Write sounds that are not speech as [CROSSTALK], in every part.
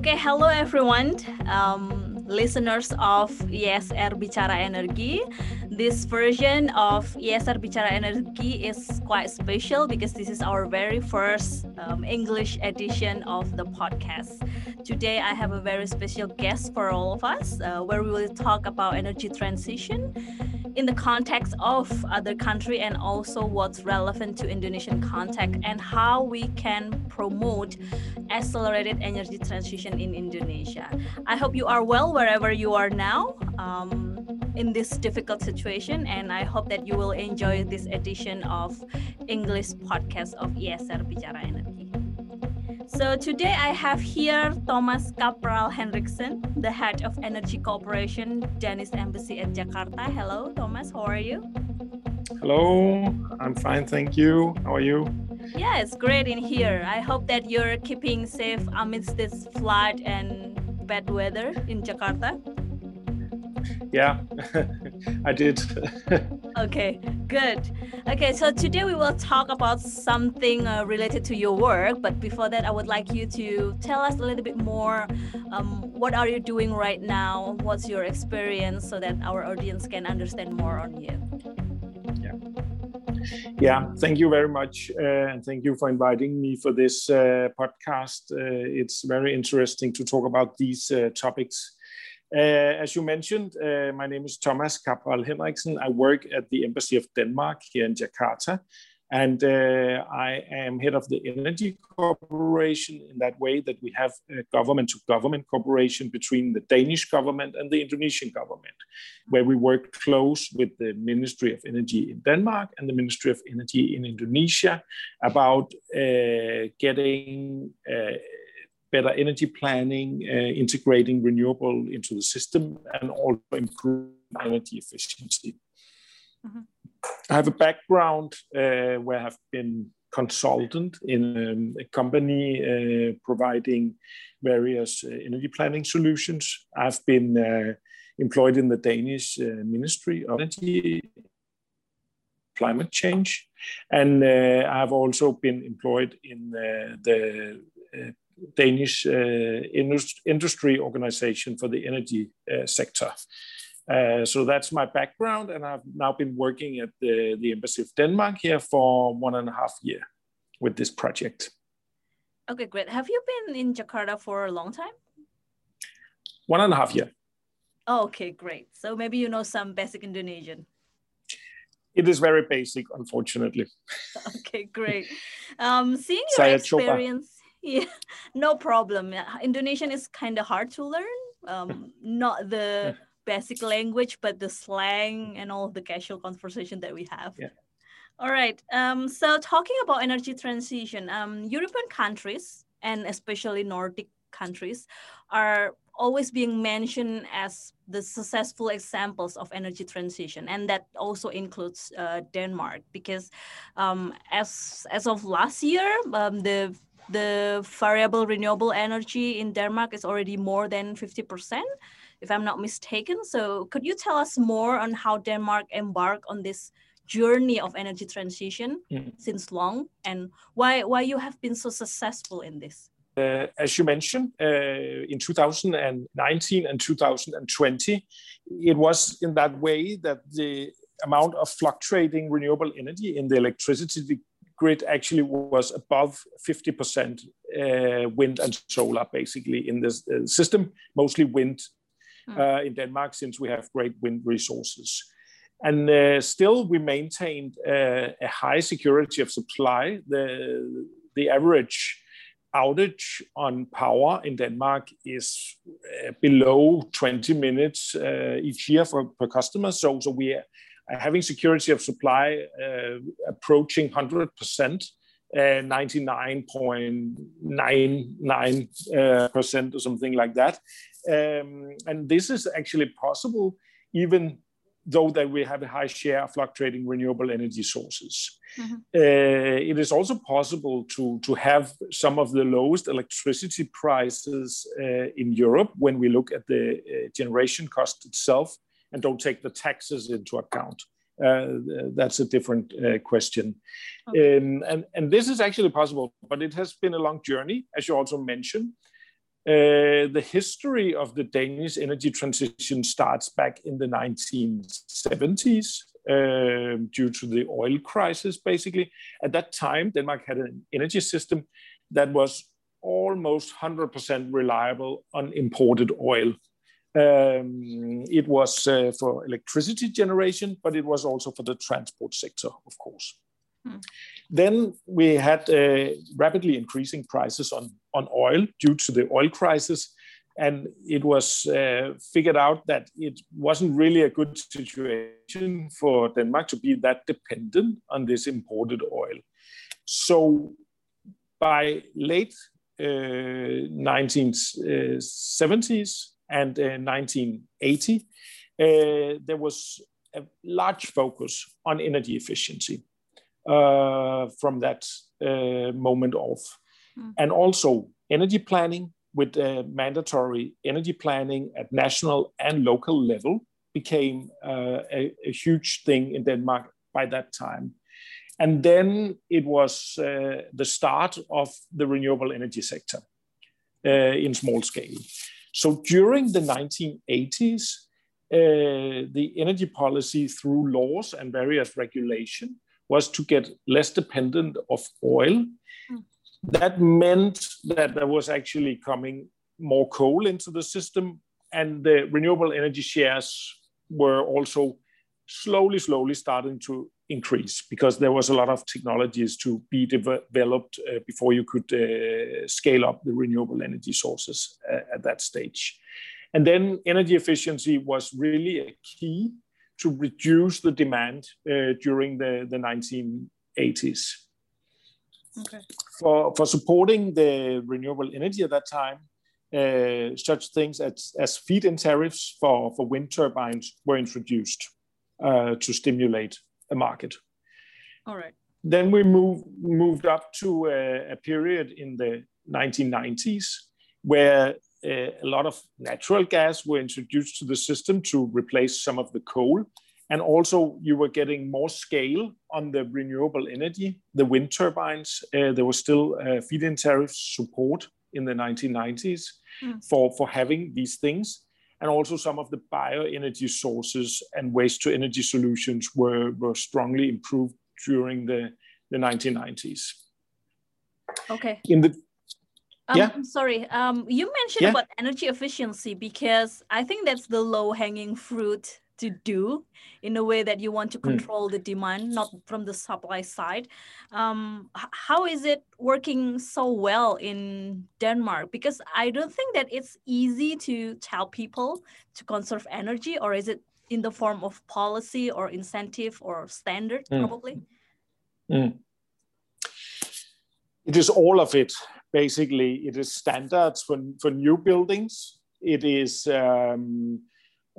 Okay, hello everyone, um, listeners of IESR Bicara Energi. This version of IESR Bicara Energi is quite special because this is our very first um, English edition of the podcast. Today, I have a very special guest for all of us, uh, where we will talk about energy transition in the context of other country and also what's relevant to Indonesian context and how we can promote accelerated energy transition in Indonesia. I hope you are well wherever you are now um, in this difficult situation, and I hope that you will enjoy this edition of English podcast of IESR Bicara Energi. So today I have here Thomas Capral Henriksen, the head of Energy Cooperation, Danish Embassy at Jakarta. Hello, Thomas. How are you? Hello, I'm fine, thank you. How are you? Yeah, it's great in here. I hope that you're keeping safe amidst this flood and bad weather in Jakarta. Yeah, [LAUGHS] I did. [LAUGHS] okay, good. Okay, so today we will talk about something uh, related to your work. But before that, I would like you to tell us a little bit more. Um, what are you doing right now? What's your experience so that our audience can understand more on you? Yeah. Yeah, thank you very much. Uh, and thank you for inviting me for this uh, podcast. Uh, it's very interesting to talk about these uh, topics. Uh, as you mentioned, uh, my name is Thomas Capral Henriksen. I work at the Embassy of Denmark here in Jakarta. And uh, I am head of the Energy Cooperation in that way that we have a government to government cooperation between the Danish government and the Indonesian government, where we work close with the Ministry of Energy in Denmark and the Ministry of Energy in Indonesia about uh, getting uh, better energy planning, uh, integrating renewable into the system, and also improving energy efficiency. Mm-hmm. I have a background uh, where I've been consultant in um, a company uh, providing various uh, energy planning solutions. I've been uh, employed in the Danish uh, Ministry of Energy climate change. And uh, I've also been employed in uh, the uh, Danish industry organization for the energy sector. Uh, so that's my background, and I've now been working at the, the Embassy of Denmark here for one and a half year with this project. Okay, great. Have you been in Jakarta for a long time? One and a half year. Oh, okay, great. So maybe you know some basic Indonesian. It is very basic, unfortunately. [LAUGHS] okay, great. Um, seeing your Saya experience, yeah, [LAUGHS] no problem. Indonesian is kind of hard to learn. Um, not the [LAUGHS] basic language, but the slang and all the casual conversation that we have. Yeah. All right. Um, so talking about energy transition, um, European countries and especially Nordic countries are always being mentioned as the successful examples of energy transition, and that also includes uh, Denmark because um, as as of last year, um, the the variable renewable energy in Denmark is already more than fifty percent if I'm not mistaken. So could you tell us more on how Denmark embarked on this journey of energy transition mm. since long and why, why you have been so successful in this? Uh, as you mentioned, uh, in 2019 and 2020, it was in that way that the amount of fluctuating renewable energy in the electricity grid actually was above 50% uh, wind and solar, basically, in this uh, system, mostly wind Hmm. uh, in Denmark since we have great wind resources. And uh, still, we maintained uh, a high security of supply. The, the average outage on power in Denmark is uh, below 20 minutes uh, each year for per customer. So, so we are having security of supply uh, approaching 100%. Uh, 99.99% uh, or something like that. Um, and this is actually possible even though that we have a high share of fluctuating renewable energy sources. Mm-hmm. Uh, it is also possible to, to have some of the lowest electricity prices uh, in Europe when we look at the uh, generation cost itself and don't take the taxes into account. Uh, that's a different uh, question. Okay. Um, and, and this is actually possible, but it has been a long journey, as you also mentioned. Uh, the history of the Danish energy transition starts back in the 1970s uh, due to the oil crisis, basically. At that time, Denmark had an energy system that was almost 100% reliable on imported oil. Um, it was uh, for electricity generation, but it was also for the transport sector, of course. Hmm. Then we had uh, rapidly increasing prices on, on oil due to the oil crisis. And it was uh, figured out that it wasn't really a good situation for Denmark to be that dependent on this imported oil. So by late uh, 1970s and 1980, uh, uh, there was a large focus on energy efficiency uh, from that moment off. Mm. And also energy planning with mandatory energy planning at national and local level became a, a, huge thing in Denmark by that time. And then it was uh, the start of the renewable energy sector uh, in small scale. So during the 1980s, the energy policy through laws and various regulation was to get less dependent of oil. Mm. That meant that there was actually coming more coal into the system, and the renewable energy shares were also slowly, slowly starting to increase because there was a lot of technologies to be developed uh, before you could uh, scale up the renewable energy sources uh, at that stage. And then energy efficiency was really a key to reduce the demand uh, during the, the 1980s. Okay. For, for supporting the renewable energy at that time, uh, such things as, as feed-in tariffs for, for wind turbines were introduced uh, to stimulate a market. All right. Then we move, moved up to a, a period in the 1990s where uh, a lot of natural gas were introduced to the system to replace some of the coal. And also, you were getting more scale on the renewable energy, the wind turbines. Uh, there was still uh, feed in tariff support in the 1990s mm. for, for having these things. And also, some of the bioenergy sources and waste to energy solutions were, were strongly improved during the, the 1990s. Okay. In the um, yeah. I'm sorry. Um, you mentioned yeah. about energy efficiency because I think that's the low hanging fruit to do in a way that you want to hmm. control mm. the demand, not from the supply side. Um, how is it working so well in Denmark? Because I don't think that it's easy to tell people to conserve energy, or is it in the form of policy or incentive or standard, mm. probably? Mm. It is all of it basically it is standards for, for new buildings. It is um,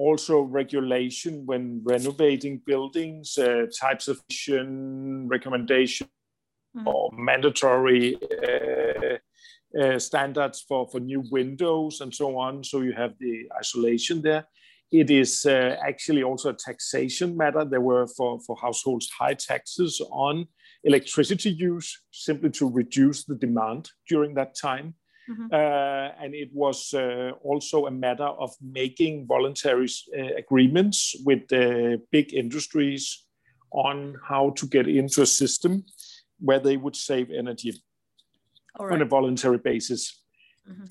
also regulation when renovating buildings, uh, types of recommendation mm. or mandatory uh, uh, standards for, for new windows and so on. So you have the isolation there. It is uh, actually also a taxation matter. There were for, for households high taxes on electricity use simply to reduce the demand during that time. Mm-hmm. Uh, and it was uh, also a matter of making voluntary uh, agreements with the big industries on how to get into a system where they would save energy right. on a voluntary basis. Mm-hmm.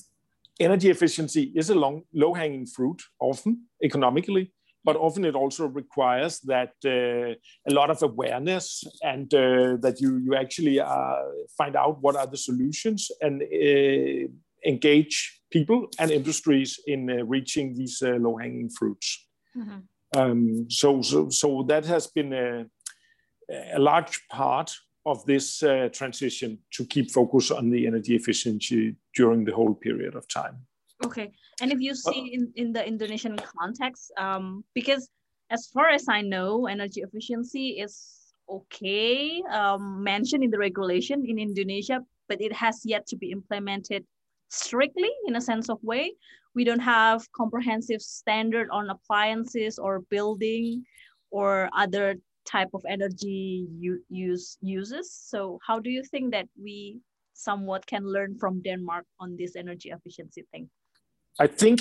Energy efficiency is a long, low-hanging fruit, often economically, but often it also requires that uh, a lot of awareness and uh, that you you actually uh, find out what are the solutions and uh, engage people and industries in uh, reaching these uh, low hanging fruits. Mm-hmm. Um, so, so so that has been a, a large part of this transition to keep focus on the energy efficiency during the whole period of time. Okay. And if you see in, in the Indonesian context, um, because as far as I know, energy efficiency is okay um, mentioned in the regulation in Indonesia, but it has yet to be implemented strictly in a sense of way. We don't have comprehensive standard on appliances or building or other type of energy use uses. So how do you think that we somewhat can learn from Denmark on this energy efficiency thing? I think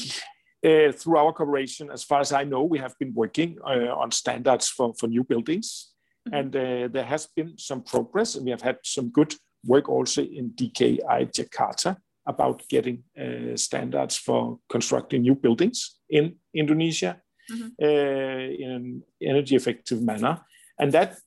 uh, through our cooperation, as far as I know, we have been working uh, on standards for, for new buildings. Mm-hmm. And uh, there has been some progress, and we have had some good work also in DKI Jakarta about getting uh, standards for constructing new buildings in Indonesia mm-hmm. Uh, in an energy effective manner. And that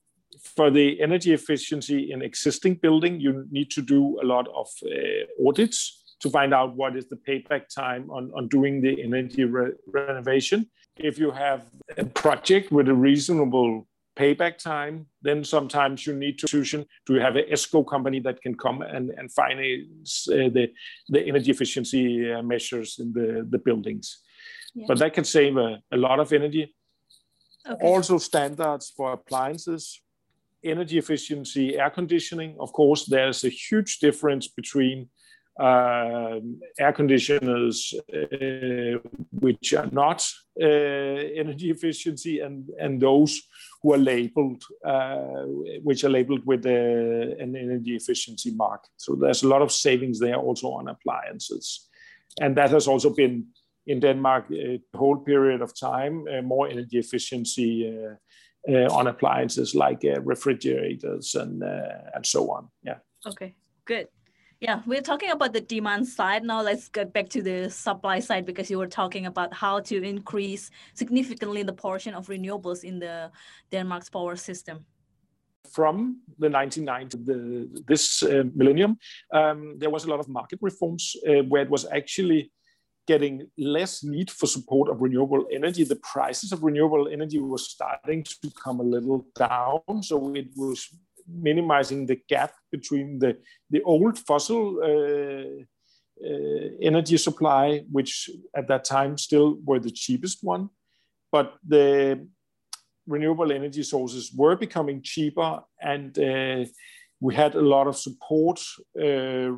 for the energy efficiency in existing building, you need to do a lot of uh, audits to find out what is the payback time on, on doing the energy re- renovation. If you have a project with a reasonable payback time, then sometimes you need to choose to have an ESCO company that can come and, and finance uh, the, the energy efficiency uh, measures in the, the buildings. Yeah. But that can save a, a lot of energy. Okay. Also, standards for appliances, energy efficiency, air conditioning. Of course, there's a huge difference between uh, air conditioners uh, which are not uh, energy efficiency and, and those who are labeled, uh, which are labeled with an energy efficiency mark. So there's a lot of savings there also on appliances. And that has also been in Denmark a whole period of time, uh, more energy efficiency uh, on appliances like refrigerators and, and so on. Yeah. Okay, good. Yeah, we're talking about the demand side. Now let's get back to the supply side because you were talking about how to increase significantly the portion of renewables in the Denmark's power system. From the 1990s, the, this uh, millennium, um, there was a lot of market reforms uh, where it was actually getting less need for support of renewable energy. The prices of renewable energy was starting to come a little down. So it was minimizing the gap between the, the old fossil uh, uh, energy supply, which at that time still were the cheapest one, but the renewable energy sources were becoming cheaper and uh, we had a lot of support, uh,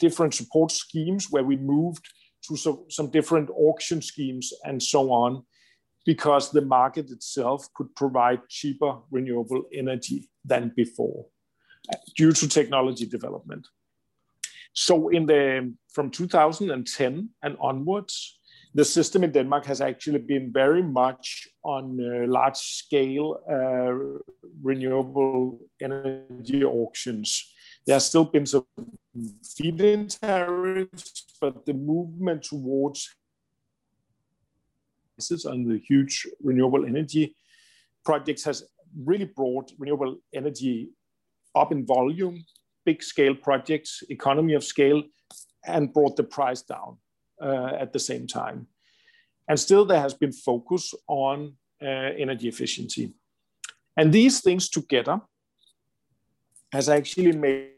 different support schemes where we moved to some, some different auction schemes and so on because the market itself could provide cheaper renewable energy than before due to technology development. So in the from 2010 and onwards, the system in Denmark has actually been very much on uh, large scale uh, renewable energy auctions. There has still been some feed-in tariffs, but the movement towards on the huge renewable energy projects has really brought renewable energy up in volume, big scale projects, economy of scale, and brought the price down uh, at the same time. And still, there has been focus on uh, energy efficiency. And these things together has actually made,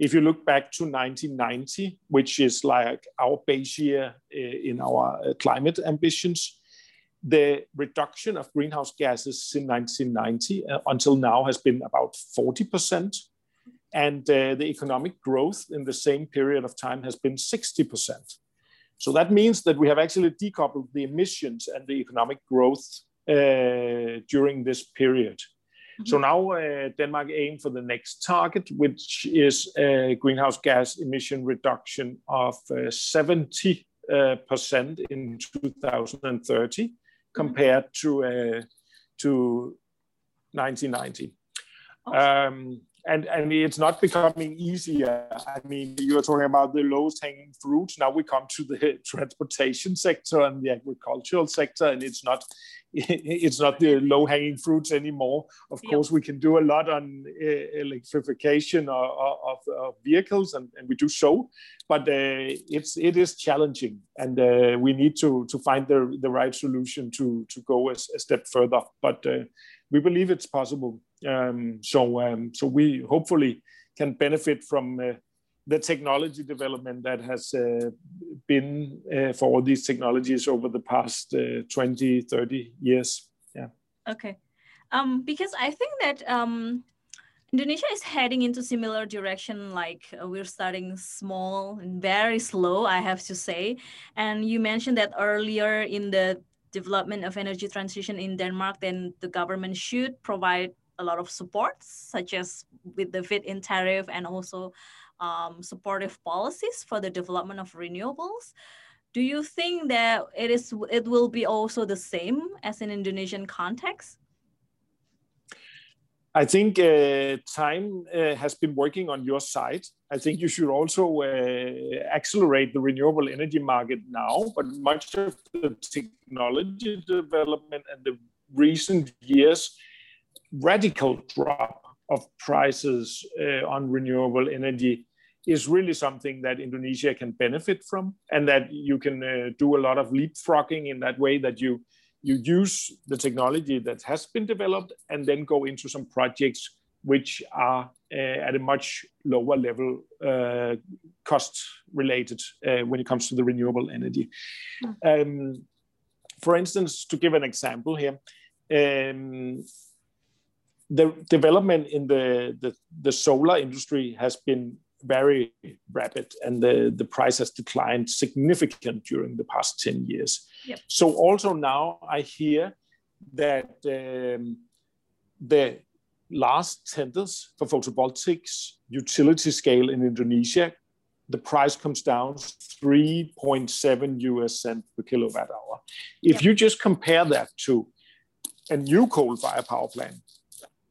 if you look back to 1990, which is like our base year uh, in our uh, climate ambitions, the reduction of greenhouse gases in 1990 uh, until now has been about 40%. And uh, the economic growth in the same period of time has been 60%. So that means that we have actually decoupled the emissions and the economic growth uh, during this period. Mm-hmm. So now uh, Denmark aim for the next target, which is a greenhouse gas emission reduction of 70% uh, uh, in 2030 compared to uh, to 1990. Um, and and it's not becoming easier. I mean, you are talking about the lowest hanging fruits. Now we come to the [LAUGHS] transportation sector and the agricultural sector, and it's not [LAUGHS] it's not the low hanging fruits anymore. Of yep. course, we can do a lot on uh, electrification of, of, of, vehicles, and, and we do so. But uh, it's it is challenging, and uh, we need to to find the the right solution to to go a, a step further. But uh, we believe it's possible. Um, so um, so we hopefully can benefit from uh, the technology development that has uh, been uh, for all these technologies over the past uh, 20 30 years. Yeah. Okay. Um, because i think that um, indonesia is heading into similar direction like uh, we're starting small and very slow i have to say. And you mentioned that earlier in the development of energy transition in denmark then the government should provide a lot of support such as with the feed-in tariff and also um, supportive policies for the development of renewables. Do you think that it is it will be also the same as in Indonesian context? I think uh, time uh, has been working on your side. I think you should also uh, accelerate the renewable energy market now, but much of the technology development and the recent years radical drop of prices uh, on renewable energy is really something that Indonesia can benefit from, and that you can uh, do a lot of leapfrogging in that way that you you use the technology that has been developed and then go into some projects which are uh, at a much lower level uh, cost related uh, when it comes to the renewable energy. Mm. Um, for instance, to give an example here, um, the development in the, the, the solar industry has been very rapid and the, the price has declined significant during the past 10 years. Yep. So also now I hear that um, the last tenders for photovoltaics utility scale in Indonesia, the price comes down 3.7 US cent per kilowatt hour. If yep. you just compare that to a new coal-fired power plant,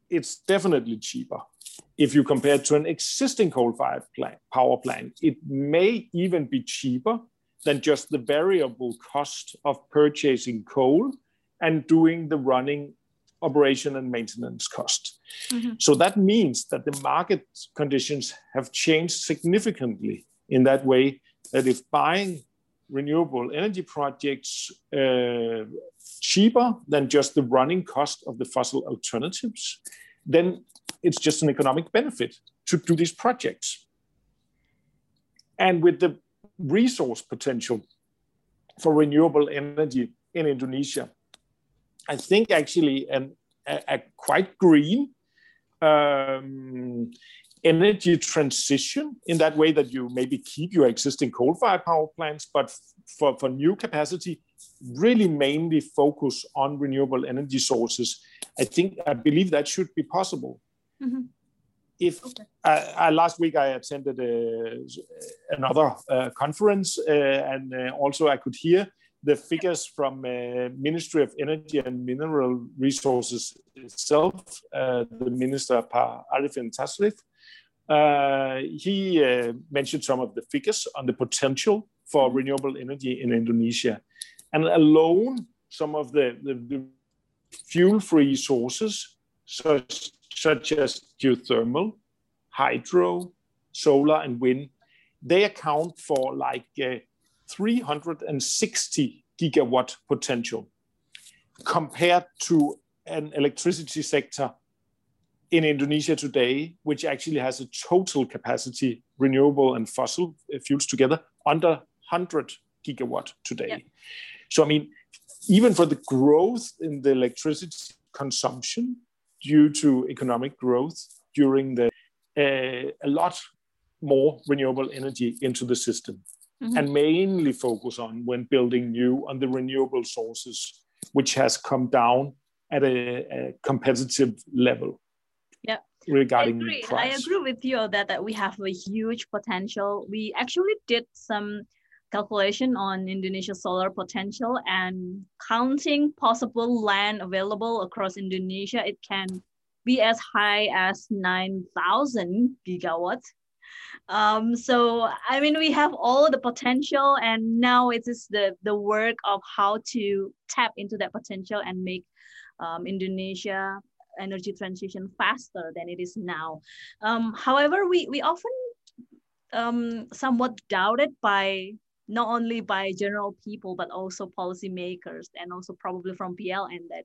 it's definitely cheaper if you compare it to an existing coal-fired plant, power plant, it may even be cheaper than just the variable cost of purchasing coal and doing the running operation and maintenance cost. Mm-hmm. So that means that the market conditions have changed significantly in that way that if buying renewable energy projects uh, cheaper than just the running cost of the fossil alternatives, then it's just an economic benefit to do these projects. And with the resource potential for renewable energy in Indonesia, I think actually an, a, a quite green um, energy transition in that way that you maybe keep your existing coal-fired power plants, but for, for new capacity, really mainly focus on renewable energy sources. I think I believe that should be possible. Mm-hmm. If okay. uh, last week I attended uh, another uh, conference, uh, and uh, also I could hear the figures from uh, Ministry of Energy and Mineral Resources itself, the Minister Pa Arifin Tasrif. he mentioned some of the figures on the potential for mm-hmm. renewable energy in Indonesia, and alone some of the, the, the fuel-free sources, such such as geothermal, hydro, solar, and wind, they account for like uh, 360 gigawatt potential compared to an electricity sector in Indonesia today, which actually has a total capacity, renewable and fossil fuels together, under 100 gigawatt today. Yep. So, I mean, even for the growth in the electricity consumption, due to economic growth during the uh, a lot more renewable energy into the system mm-hmm. and mainly focus on when building new on the renewable sources which has come down at a, a competitive level yeah regarding I agree. price. I agree with you that, that we have a huge potential. We actually did some calculation on Indonesia solar potential and counting possible land available across Indonesia, it can be as high as 9,000 gigawatts. Um, so, I mean, we have all the potential and now it is the, the work of how to tap into that potential and make um, Indonesia energy transition faster than it is now. Um, however, we, we often um, somewhat doubted by not only by general people but also policymakers and also probably from PLN that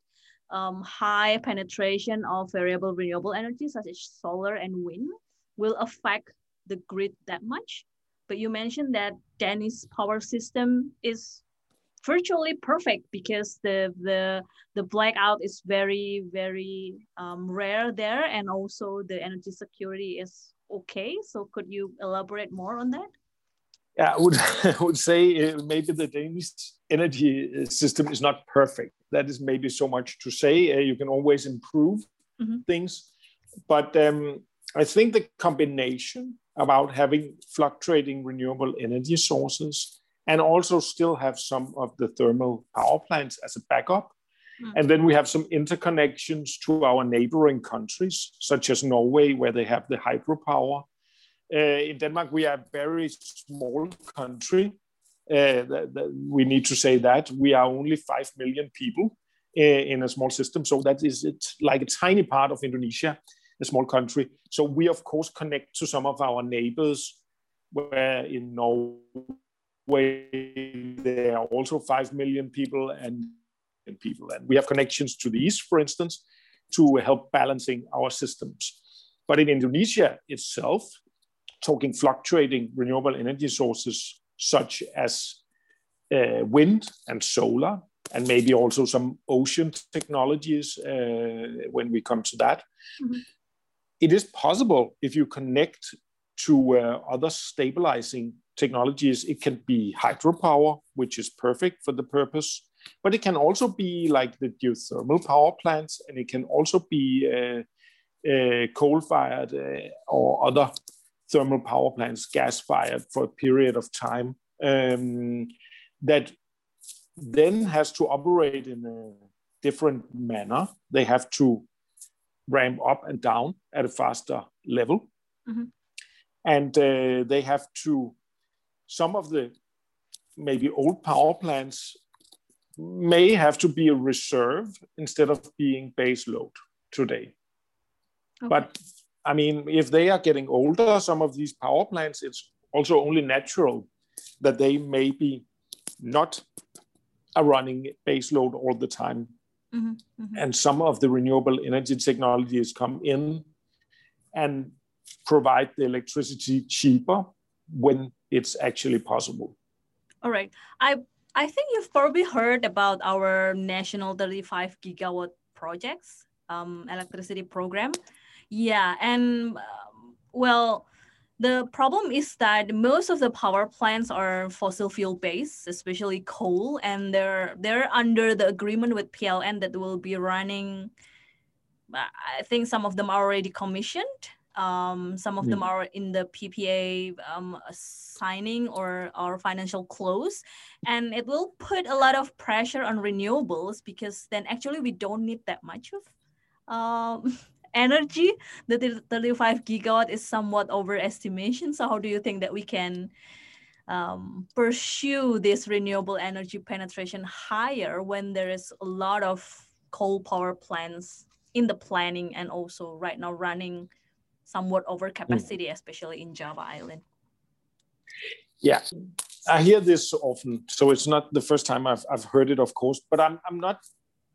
um, high penetration of variable renewable energy such as solar and wind will affect the grid that much. But you mentioned that Danish power system is virtually perfect because the the the blackout is very very um, rare there and also the energy security is okay so could you elaborate more on that yeah, I would, [LAUGHS] I would say uh, maybe the Danish energy uh, system is not perfect. That is maybe so much to say. Uh, you can always improve mm-hmm. things. But um, I think the combination about having fluctuating renewable energy sources and also still have some of the thermal power plants as a backup. Mm. And then we have some interconnections to our neighboring countries, such as Norway, where they have the hydropower. Uh, in Denmark, we are a very small country. Uh, we need to say that we are only 5 million people uh, in a small system. So that is it's like a tiny part of Indonesia a small country. So we of course connect to some of our neighbors, where in Norway there are also five million people and people, and we have connections to the east, for instance, to help balancing our systems. But in Indonesia itself, talking fluctuating renewable energy sources such as uh, wind and solar, and maybe also some ocean technologies uh, when we come to that. Mm-hmm it is possible if you connect to uh, other stabilizing technologies. It can be hydropower, which is perfect for the purpose, but it can also be like the geothermal power plants, and it can also be uh, uh, coal-fired uh, or other thermal power plants, gas-fired for a period of time. Um, that then has to operate in a different manner. They have to ramp up and down at a faster level. Mm-hmm. And uh, they have to, some of the maybe old power plants may have to be a reserve instead of being base load today. Okay. But I mean, if they are getting older, some of these power plants, it's also only natural that they may be not a running baseload all the time Mm-hmm, mm-hmm. And some of the renewable energy technologies come in and provide the electricity cheaper when it's actually possible. All right. I I think you've probably heard about our national 35 gigawatt projects um, electricity program. Yeah, and um, well, the problem is that most of the power plants are fossil fuel based, especially coal, and they're they're under the agreement with PLN that will be running. I think some of them are already commissioned. Um, some of them hmm. are in the PPA um, signing or, or financial close. And it will put a lot of pressure on renewables because then actually we don't need that much of um, [LAUGHS] energy, the 35 gigawatt is somewhat overestimation. So how do you think that we can um, pursue this renewable energy penetration higher when there is a lot of coal power plants in the planning and also right now running somewhat over capacity, mm. especially in Java Island? Yeah, I hear this often, so it's not the first time I've, I've heard it, of course, but I'm, I'm not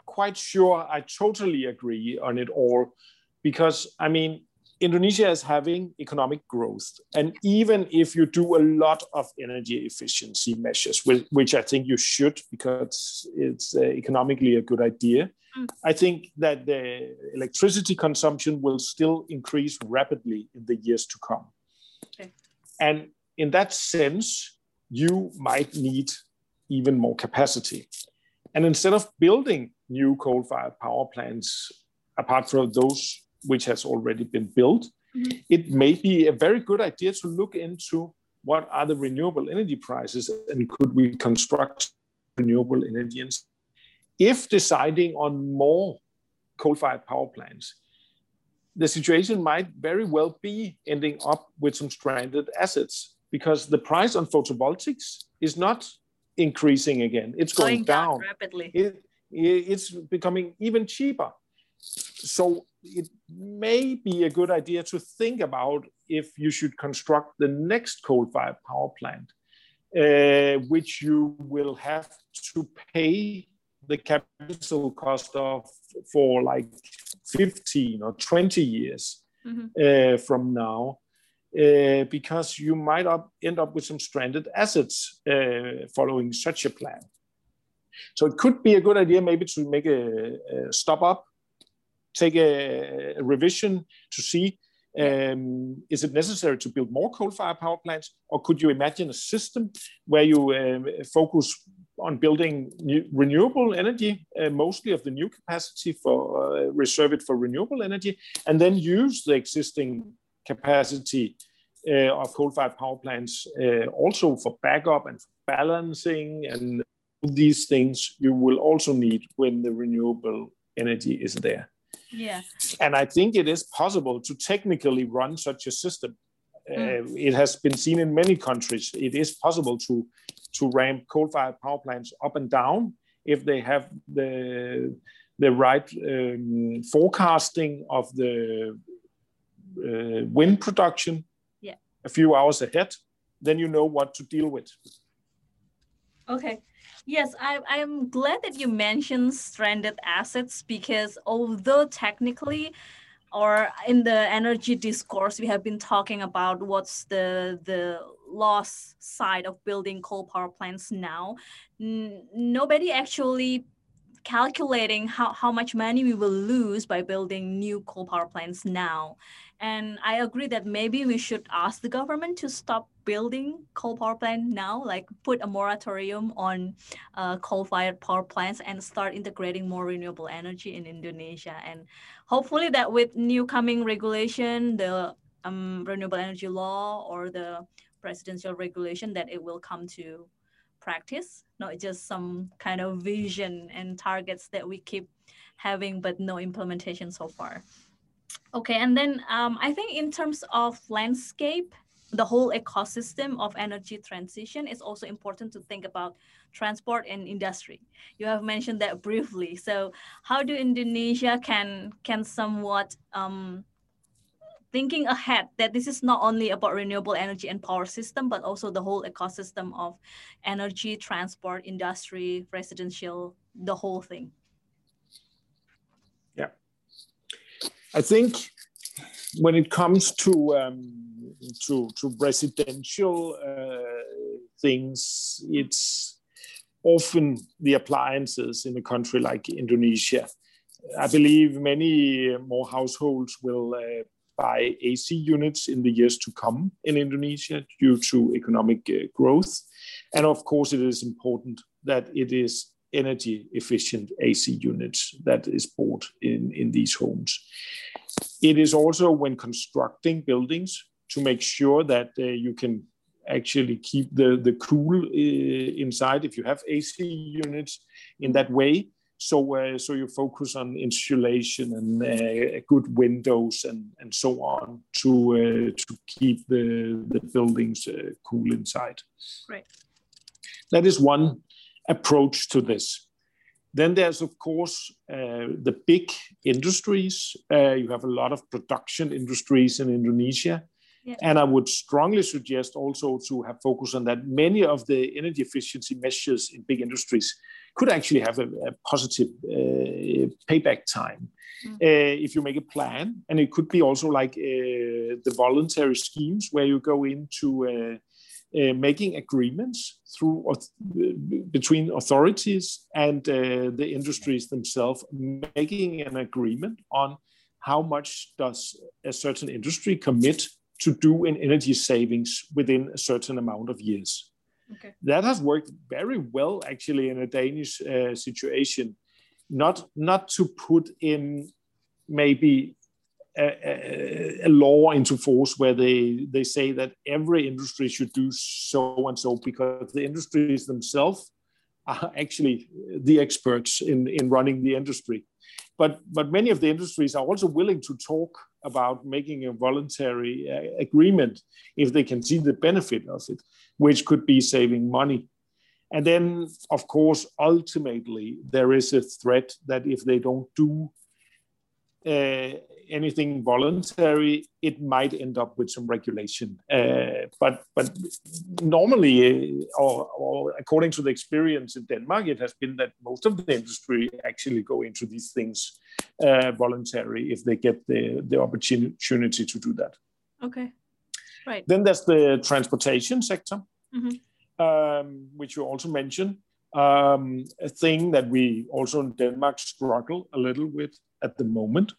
quite sure I totally agree on it all because I mean, Indonesia is having economic growth. And even if you do a lot of energy efficiency measures, which I think you should because it's uh, economically a good idea, mm. I think that the electricity consumption will still increase rapidly in the years to come. Okay. And in that sense, you might need even more capacity. And instead of building new coal fired power plants, apart from those which has already been built, mm-hmm. it may be a very good idea to look into what are the renewable energy prices and could we construct renewable energy. If deciding on more coal-fired power plants, the situation might very well be ending up with some stranded assets because the price on photovoltaics is not increasing again. It's going, going down, down, rapidly. It, it's becoming even cheaper. So it may be a good idea to think about if you should construct the next coal-fired power plant, uh, which you will have to pay the capital cost of for like 15 or 20 years mm-hmm. uh, from now, uh, because you might up, end up with some stranded assets uh, following such a plan. So it could be a good idea maybe to make a, a stop up take a, a revision to see um, is it necessary to build more coal-fired power plants, or could you imagine a system where you um, focus on building new, renewable energy, uh, mostly of the new capacity for uh, reserve it for renewable energy, and then use the existing capacity uh, of coal-fired power plants, uh, also for backup and for balancing and these things, you will also need when the renewable energy is there. Yeah. And I think it is possible to technically run such a system. Mm. Uh, it has been seen in many countries. It is possible to to ramp coal-fired power plants up and down if they have the the right um, forecasting of the uh, wind production yeah. a few hours ahead, then you know what to deal with. Okay. Yes, I, I'm glad that you mentioned stranded assets because although technically or in the energy discourse we have been talking about what's the the loss side of building coal power plants now N- nobody actually calculating how, how much money we will lose by building new coal power plants now and I agree that maybe we should ask the government to stop building coal power plant now, like put a moratorium on uh, coal-fired power plants and start integrating more renewable energy in Indonesia. And hopefully that with new coming regulation, the um, renewable energy law or the presidential regulation, that it will come to practice, not just some kind of vision and targets that we keep having, but no implementation so far. Okay, and then um, I think in terms of landscape, the whole ecosystem of energy transition is also important to think about transport and industry. You have mentioned that [LAUGHS] briefly. So how do Indonesia can can somewhat um, thinking ahead that this is not only about renewable energy and power system, but also the whole ecosystem of energy, transport, industry, residential, the whole thing. Yeah. I think when it comes to um, to, to residential uh, things, it's often the appliances in a country like Indonesia. I believe many more households will uh, buy AC units in the years to come in Indonesia due to economic uh, growth. And of course, it is important that it is energy efficient AC units that is bought in, in these homes. It is also when constructing buildings to make sure that uh, you can actually keep the, the cool uh, inside if you have AC units in that way. So, uh, so you focus on insulation and uh, good windows and, and so on to uh, to keep the, the buildings uh, cool inside. Right. That is one approach to this. Then there's, of course, uh, the big industries. Uh, you have a lot of production industries in Indonesia. Yeah. And I would strongly suggest also to have focus on that. Many of the energy efficiency measures in big industries could actually have a, a positive uh, payback time mm. if you make a plan. And it could be also like uh, the voluntary schemes where you go into uh, uh, making agreements through between authorities and uh, the industries themselves, making an agreement on how much does a certain industry commit to do in energy savings within a certain amount of years. Okay. That has worked very well, actually, in a Danish uh, situation. Not not to put in maybe a, a, law into force where they they say that every industry should do so and so because the industries themselves are actually the experts in in running the industry but but many of the industries are also willing to talk about making a voluntary uh, agreement if they can see the benefit of it which could be saving money. And then of course ultimately there is a threat that if they don't do uh, anything voluntary, it might end up with some regulation. Uh, but but normally, uh, or, or, according to the experience in Denmark, it has been that most of the industry actually go into these things uh, voluntary if they get the the opportunity to do that. Okay, right. Then there's the transportation sector, mm-hmm. um, which you also mentioned. Um, a thing that we also in Denmark struggle a little with at the moment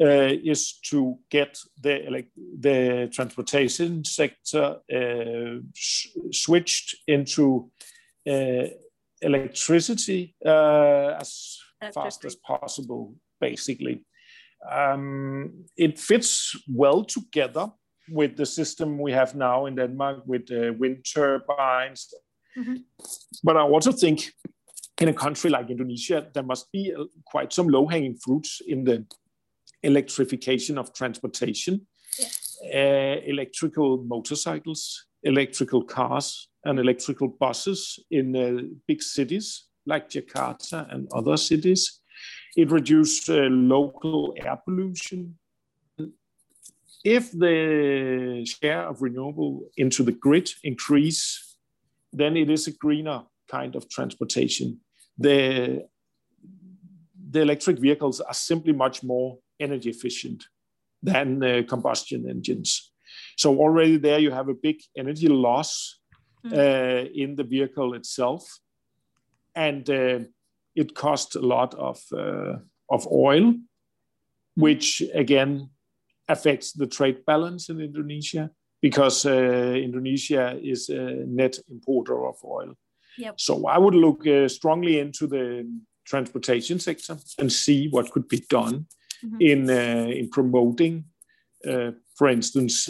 uh, is to get the the transportation sector uh, switched into uh, electricity uh, as fast as possible, basically. Um, it fits well together with the system we have now in Denmark with uh, wind turbines. Mm-hmm. But I also think in a country like Indonesia, there must be uh, quite some low hanging fruits in the electrification of transportation, yeah. uh, electrical motorcycles, electrical cars, and electrical buses in uh, big cities like Jakarta and other cities. It reduces uh, local air pollution. If the share of renewable into the grid increase, then it is a greener kind of transportation. The, the electric vehicles are simply much more energy efficient than uh, combustion engines. So already there you have a big energy loss mm. uh, in the vehicle itself, and uh, it costs a lot of uh, of oil, mm. which again affects the trade balance in Indonesia because uh, Indonesia is a net importer of oil. Yep. So I would look uh, strongly into the transportation sector and see what could be done mm-hmm. in uh, in promoting, uh, for instance,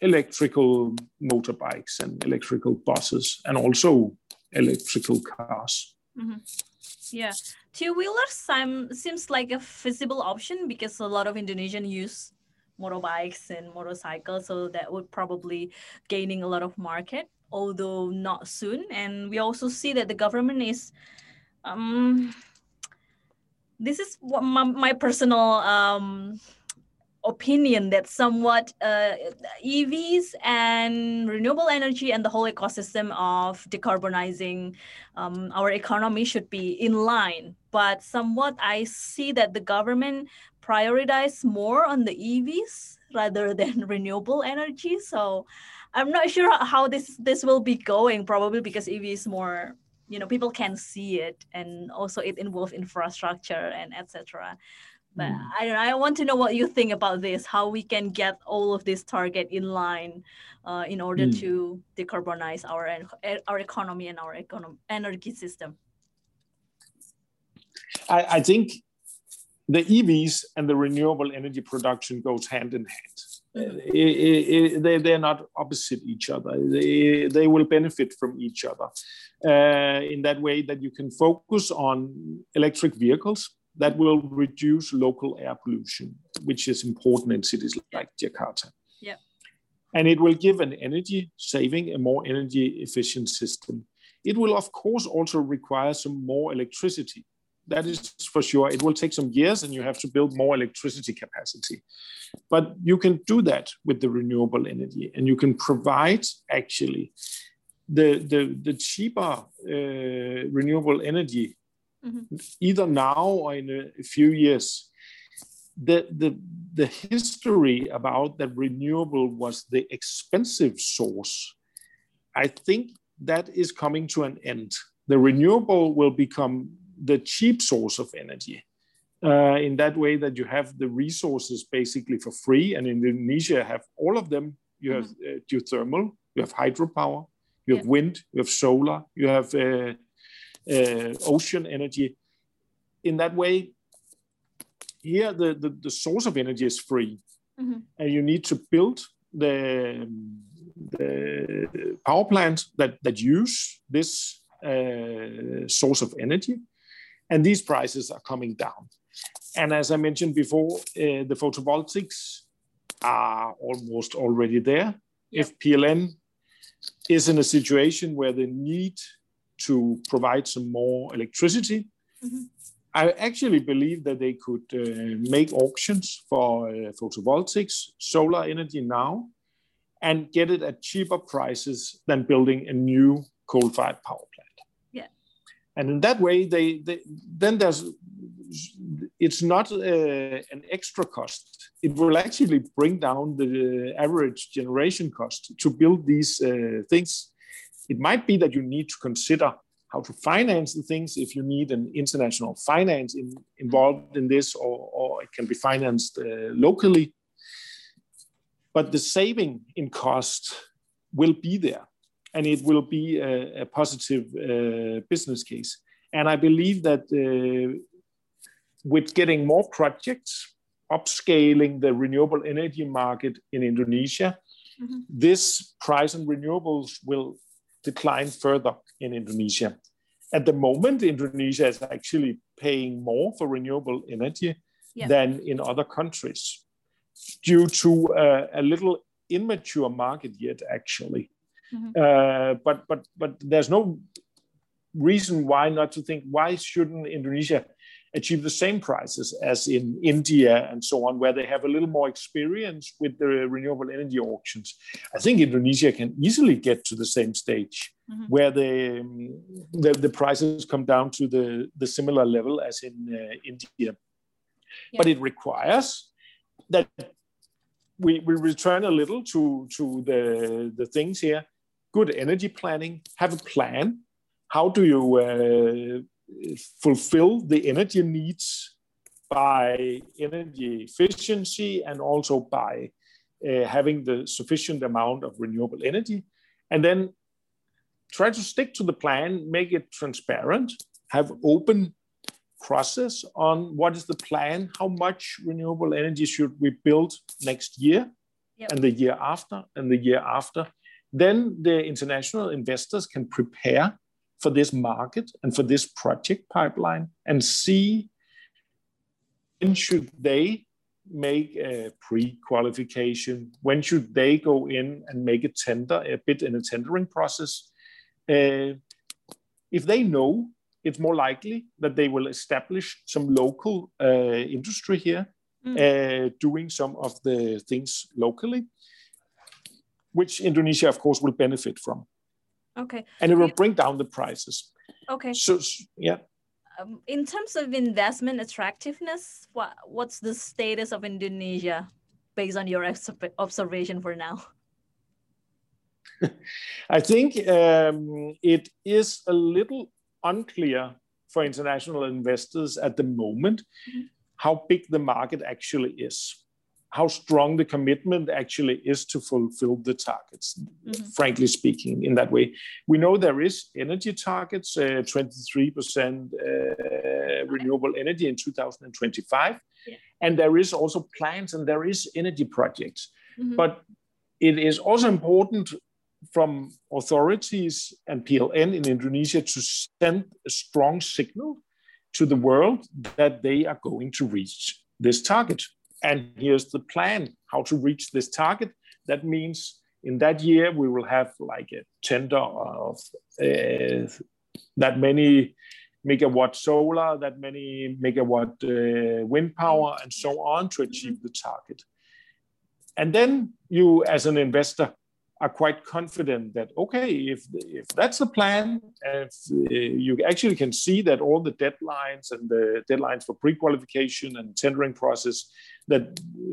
electrical motorbikes and electrical buses, and also electrical cars. Mm-hmm. Yeah, two wheelers seems like a feasible option because a lot of Indonesian use motorbikes and motorcycles, so that would probably gaining a lot of market, although not soon. And we also see that the government is um, this is what my, my personal um, opinion that somewhat uh, EVs and renewable energy and the whole ecosystem of decarbonizing um, our economy should be in line. But somewhat I see that the government prioritize more on the EVs rather [LAUGHS] than renewable energy. So I'm not sure how this this will be going. Probably because EV is more you know people can see it and also it involves infrastructure and etc but mm. I don't know, I want to know what you think about this, how we can get all of this target in line uh, in order mm. to decarbonize our our economy and our economic energy system. I, I think the EVs and the renewable energy production goes hand in hand. Mm. It, it, it, they, they're not opposite each other. They, they will benefit from each other Uh, in that way that you can focus on electric vehicles that will reduce local air pollution, which is important in cities like Jakarta. Yeah. And it will give an energy saving, a more energy efficient system. It will, of course, also require some more electricity. That is for sure. It will take some years and you have to build more electricity capacity. But you can do that with the renewable energy and you can provide actually the, the, the cheaper uh, renewable energy mm-hmm. either now or in a few years. The, the, the history about that renewable was the expensive source, I think that is coming to an end. The renewable will become the cheap source of energy. Uh, in that way that you have the resources basically for free. And in Indonesia, have all of them. You have mm-hmm. uh, geothermal, you have hydropower, you have yeah. wind, you have solar, you have uh, uh, ocean energy. In that way, here the, the, the source of energy is free, mm-hmm. and you need to build the, the power plant that, that use this uh, source of energy, and these prices are coming down. And as I mentioned before, uh, the photovoltaics are almost already there. If PLN is in a situation where they need to provide some more electricity. Mm-hmm. I actually believe that they could uh, make auctions for uh, photovoltaics, solar energy now, and get it at cheaper prices than building a new coal-fired power plant. Yeah. And in that way, they, they then there's it's not uh, an extra cost. It will actually bring down the average generation cost to build these uh, things. It might be that you need to consider how to finance the things if you need an international finance in, involved in this or, or, it can be financed uh, locally. But the saving in cost will be there and it will be a, a positive uh, business case. And i believe that uh, with getting more projects upscaling the renewable energy market in indonesia mm-hmm. this price on renewables will decline further in Indonesia. At the moment, Indonesia is actually paying more for renewable energy yeah. than in other countries due to uh, a little immature market yet, actually. Mm-hmm. Uh, but but but there's no reason why not to think why shouldn't Indonesia achieve the same prices as in India and so on, where they have a little more experience with the renewable energy auctions. I think Indonesia can easily get to the same stage mm-hmm. where the, the, the prices come down to the the similar level as in uh, India. Yeah. But it requires that we, we return a little to, to the, the things here. Good energy planning, have a plan. How do you uh, fulfill the energy needs by energy efficiency and also by uh, having the sufficient amount of renewable energy? And then try to stick to the plan, make it transparent, have open process on what is the plan, how much renewable energy should we build next year yep. and the year after and the year after. Then the international investors can prepare for this market and for this project pipeline and see when should they make a pre-qualification, when should they go in and make a tender, a bit in a tendering process. Uh, if they know it's more likely that they will establish some local uh, industry here, mm. uh, doing some of the things locally, which Indonesia, of course, will benefit from. Okay. And it will bring down the prices. Okay. So, yeah. Um, in terms of investment attractiveness, what, what's the status of Indonesia based on your observation for now? [LAUGHS] I think um, it is a little unclear for international investors at the moment mm-hmm. how big the market actually is, how strong the commitment actually is to fulfill the targets, mm-hmm. frankly speaking, in that way. We know there is energy targets, uh, 23% uh, renewable energy in 2025. Yeah. And there is also plans and there is energy projects. Mm-hmm. But it is also important from authorities and PLN in Indonesia to send a strong signal to the world that they are going to reach this target. And here's the plan how to reach this target. That means in that year, we will have like a tender of uh, that many megawatt solar, that many megawatt uh, wind power, and so on to achieve the target. And then you, as an investor, are quite confident that okay, if if that's the plan, if uh, you actually can see that all the deadlines and the deadlines for pre-qualification and tendering process that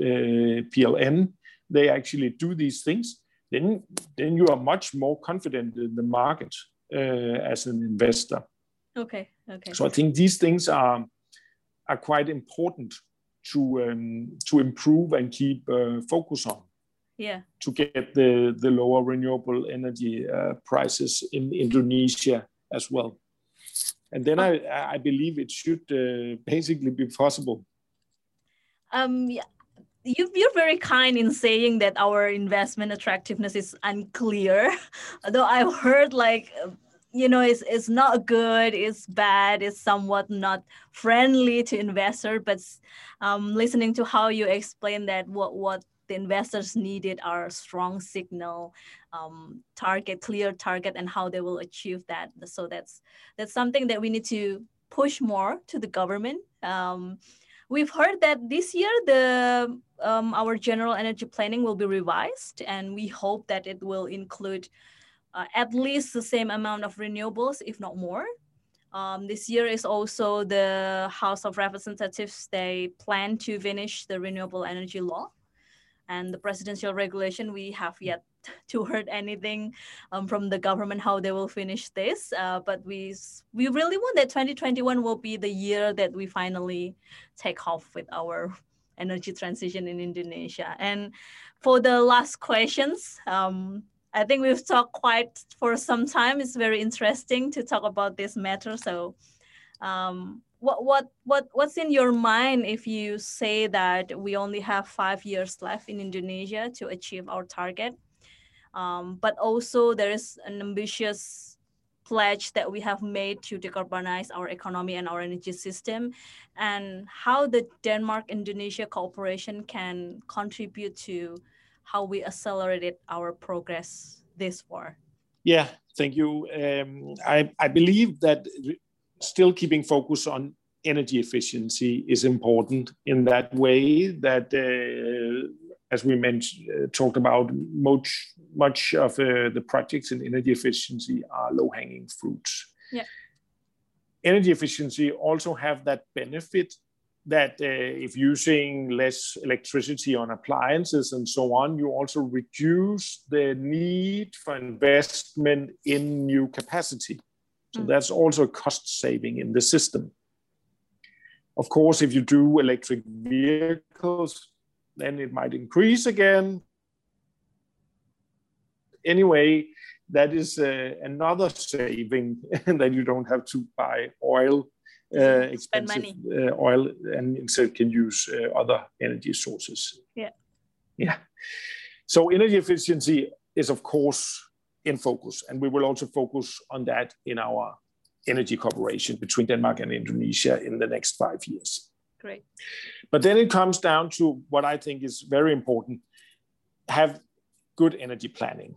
uh, PLN they actually do these things, then then you are much more confident in the market uh, as an investor. Okay. Okay. So I think these things are are quite important to um, to improve and keep uh, focus on yeah. to get the, the lower renewable energy uh, prices in Indonesia as well. And then I, I believe it should uh, basically be possible. Um, yeah. You, you're very kind in saying that our investment attractiveness is unclear. [LAUGHS] Though I've heard like, you know, it's, it's not good, it's bad, it's somewhat not friendly to investor. But um, listening to how you explain that, what, what the investors needed our strong signal um, target clear target and how they will achieve that. So that's that's something that we need to push more to the government. Um, we've heard that this year the um, our general energy planning will be revised and we hope that it will include uh, at least the same amount of renewables if not more. Um, this year is also the House of Representatives. They plan to finish the renewable energy law and the presidential regulation we have yet [LAUGHS] to heard anything um, from the government how they will finish this. Uh, but we we really want that 2021 will be the year that we finally take off with our energy transition in indonesia. And for the last questions um, i think we've talked quite for some time. It's very interesting to talk about this matter. So um, what what what what's in your mind if you say that we only have five years left in Indonesia to achieve our target? Um, but also there is an ambitious pledge that we have made to decarbonize our economy and our energy system and how the Denmark Indonesia cooperation can contribute to how we accelerated our progress this far. Yeah, thank you. Um, I, I believe that still keeping focus on energy efficiency is important in that way that uh, as we mentioned uh, talked about much much of uh, the projects in energy efficiency are low hanging fruits yeah. energy efficiency also have that benefit that uh, if using less electricity on appliances and so on you also reduce the need for investment in new capacity so mm. that's also a cost saving in the system of course, if you do electric vehicles, then it might increase again. Anyway, that is uh, another saving [LAUGHS] that you don't have to buy oil, uh, expensive uh, oil, and instead can use uh, other energy sources. Yeah. Yeah. So energy efficiency is of course in focus, and we will also focus on that in our energy cooperation between Denmark and Indonesia in the next five years. Great. But then it comes down to what I think is very important have good energy planning.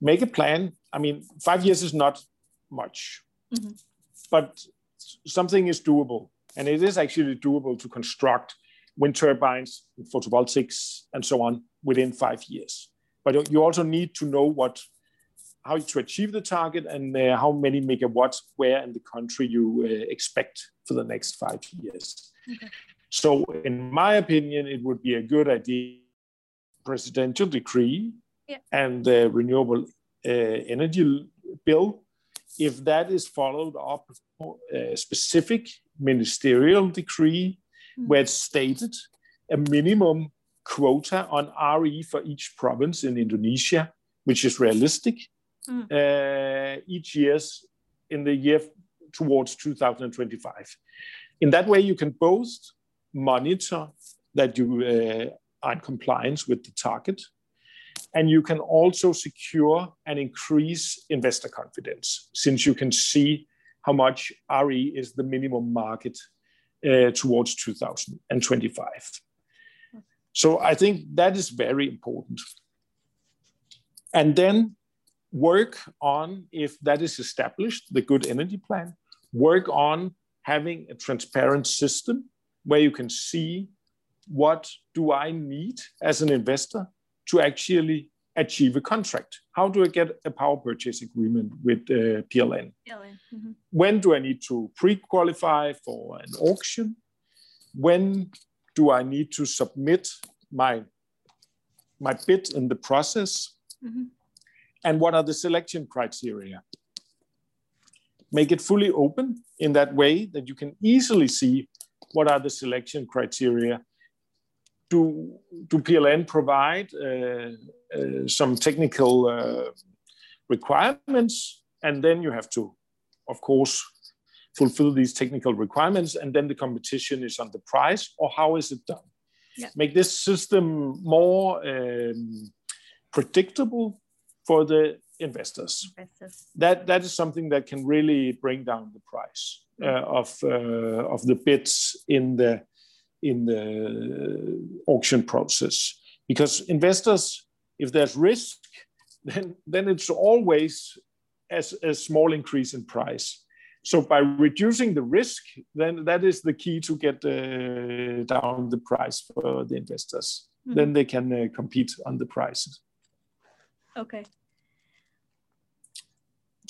Make a plan. I mean, five years is not much, mm-hmm. but something is doable. And it is actually doable to construct wind turbines, photovoltaics, and so on within five years. But you also need to know what how to achieve the target and uh, how many megawatts where in the country you uh, expect for the next five years. Okay. So, in my opinion, it would be a good idea presidential decree yeah. and the renewable uh, energy bill if that is followed up a specific ministerial decree mm. where it's stated a minimum quota on RE for each province in Indonesia, which is realistic, mm. each years in the year towards 2025. In that way, you can both monitor that you uh, are in compliance with the target, and you can also secure and increase investor confidence since you can see how much RE is the minimum market uh, towards 2025. So I think that is very important. And then work on, if that is established, the good energy plan, work on having a transparent system where you can see what do I need as an investor to actually achieve a contract? How do I get a power purchase agreement with uh, PLN? PLN. Mm-hmm. When do I need to pre-qualify for an auction? When do I need to submit my my bid in the process? Mm-hmm and what are the selection criteria. Make it fully open in that way that you can easily see what are the selection criteria. Do, do PLN provide uh, uh, some technical uh, requirements? And then you have to, of course, fulfill these technical requirements. And then the competition is on the price, or how is it done? Yeah. Make this system more um, predictable for the investors. investors. That that is something that can really bring down the price uh, of uh, of the bids in the in the auction process because investors if there's risk then then it's always as a small increase in price so by reducing the risk then that is the key to get uh, down the price for the investors mm-hmm. then they can uh, compete on the prices Okay.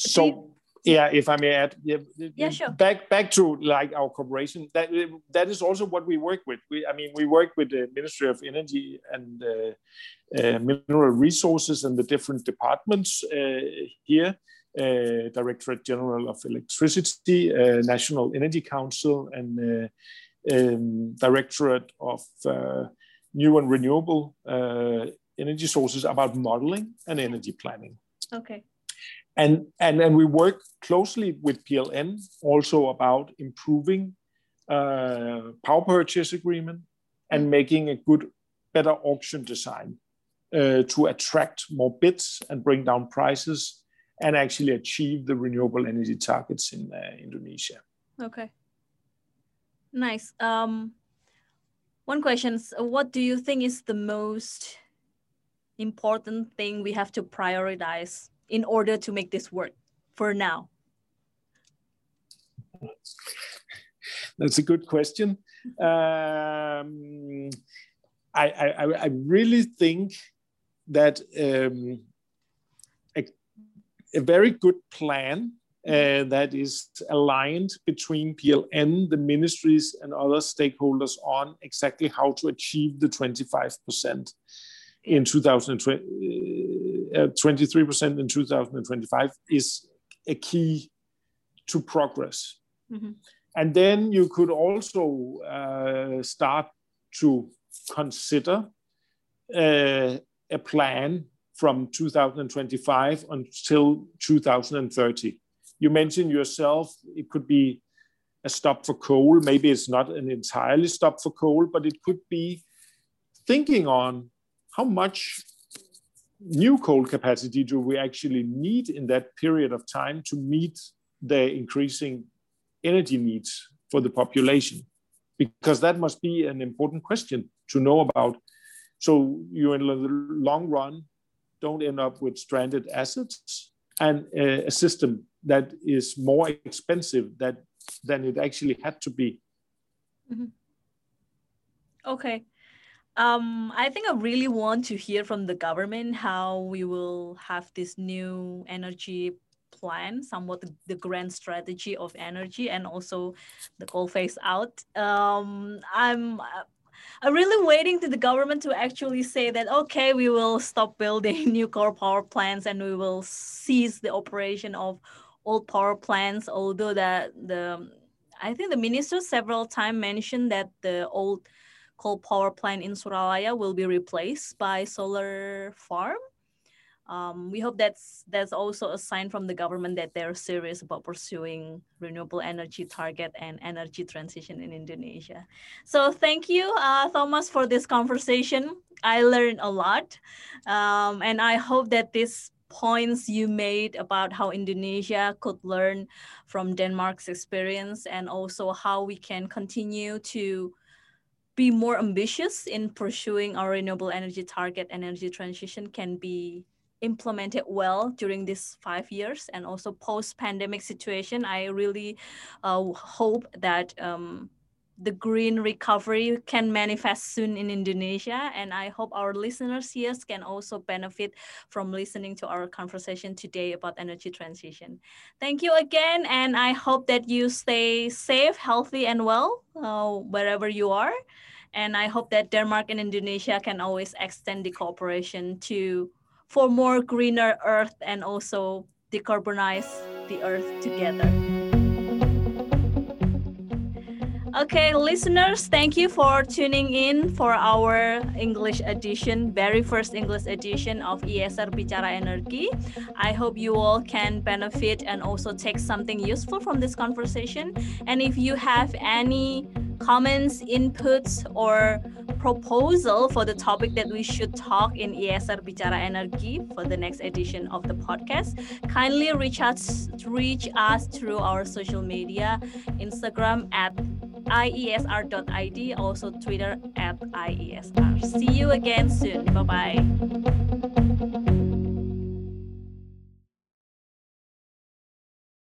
So yeah, if I may add, yeah, yeah, sure. Back back to like our cooperation. That that is also what we work with. We, I mean, we work with the Ministry of Energy and uh, uh, Mineral Resources and the different departments uh, here. Uh, Directorate General of Electricity, uh, National Energy Council, and uh, um, Directorate of New and Renewable energy sources about modeling and energy planning. Okay. And, and, and we work closely with PLN also about improving uh, power purchase agreement and making a good, better auction design uh, to attract more bids and bring down prices and actually achieve the renewable energy targets in uh, Indonesia. Okay. Nice. Um, one question What do you think is the most important thing we have to prioritize in order to make this work for now? That's a good question. Um, I, I, I really think that um, a, a, very good plan uh, that is aligned between PLN, the ministries, and other stakeholders on exactly how to achieve the 25% in 2020, uh, 23% in 2025 is a key to progress. Mm-hmm. And then you could also uh, start to consider uh, a plan from 2025 until 2030. You mentioned yourself it could be a stop for coal. Maybe it's not an entirely stop for coal, but it could be thinking on how much new coal capacity do we actually need in that period of time to meet the increasing energy needs for the population? Because that must be an important question to know about. So you, in the long run, don't end up with stranded assets and a system that is more expensive that, than it actually had to be. Mm-hmm. Okay. Um, I think I really want to hear from the government how we will have this new energy plan, somewhat the, the grand strategy of energy, and also the coal phase out. Um, I'm I'm really waiting to the government to actually say that okay, we will stop building [LAUGHS] new coal power plants and we will cease the operation of old power plants. Although that the I think the minister several times mentioned that the old coal power plant in Suralaya will be replaced by solar farm um, we hope that's that's also a sign from the government that they're serious about pursuing renewable energy target and energy transition in Indonesia. So thank you, uh, Thomas, for this conversation. I learned a lot, um, and I hope that these points you made about how Indonesia could learn from Denmark's experience and also how we can continue to be more ambitious in pursuing our renewable energy target and energy transition can be implemented well during these five years and also post pandemic situation. I really uh, hope that um, the green recovery can manifest soon in indonesia and i hope our listeners here can also benefit from listening to our conversation today about energy transition thank you again and i hope that you stay safe healthy and well uh, wherever you are and i hope that denmark and indonesia can always extend the cooperation to for more greener earth and also decarbonize the earth together. Okay, listeners, thank you for tuning in for our English edition, very first English edition of IESR Bicara Energi. I hope you all can benefit and also take something useful from this conversation. And if you have any comments, inputs, or proposal for the topic that we should talk in IESR Bicara Energi for the next edition of the podcast, kindly reach us reach us through our social media, Instagram at iesr.id, also Twitter at iesr. See you again soon. Bye bye.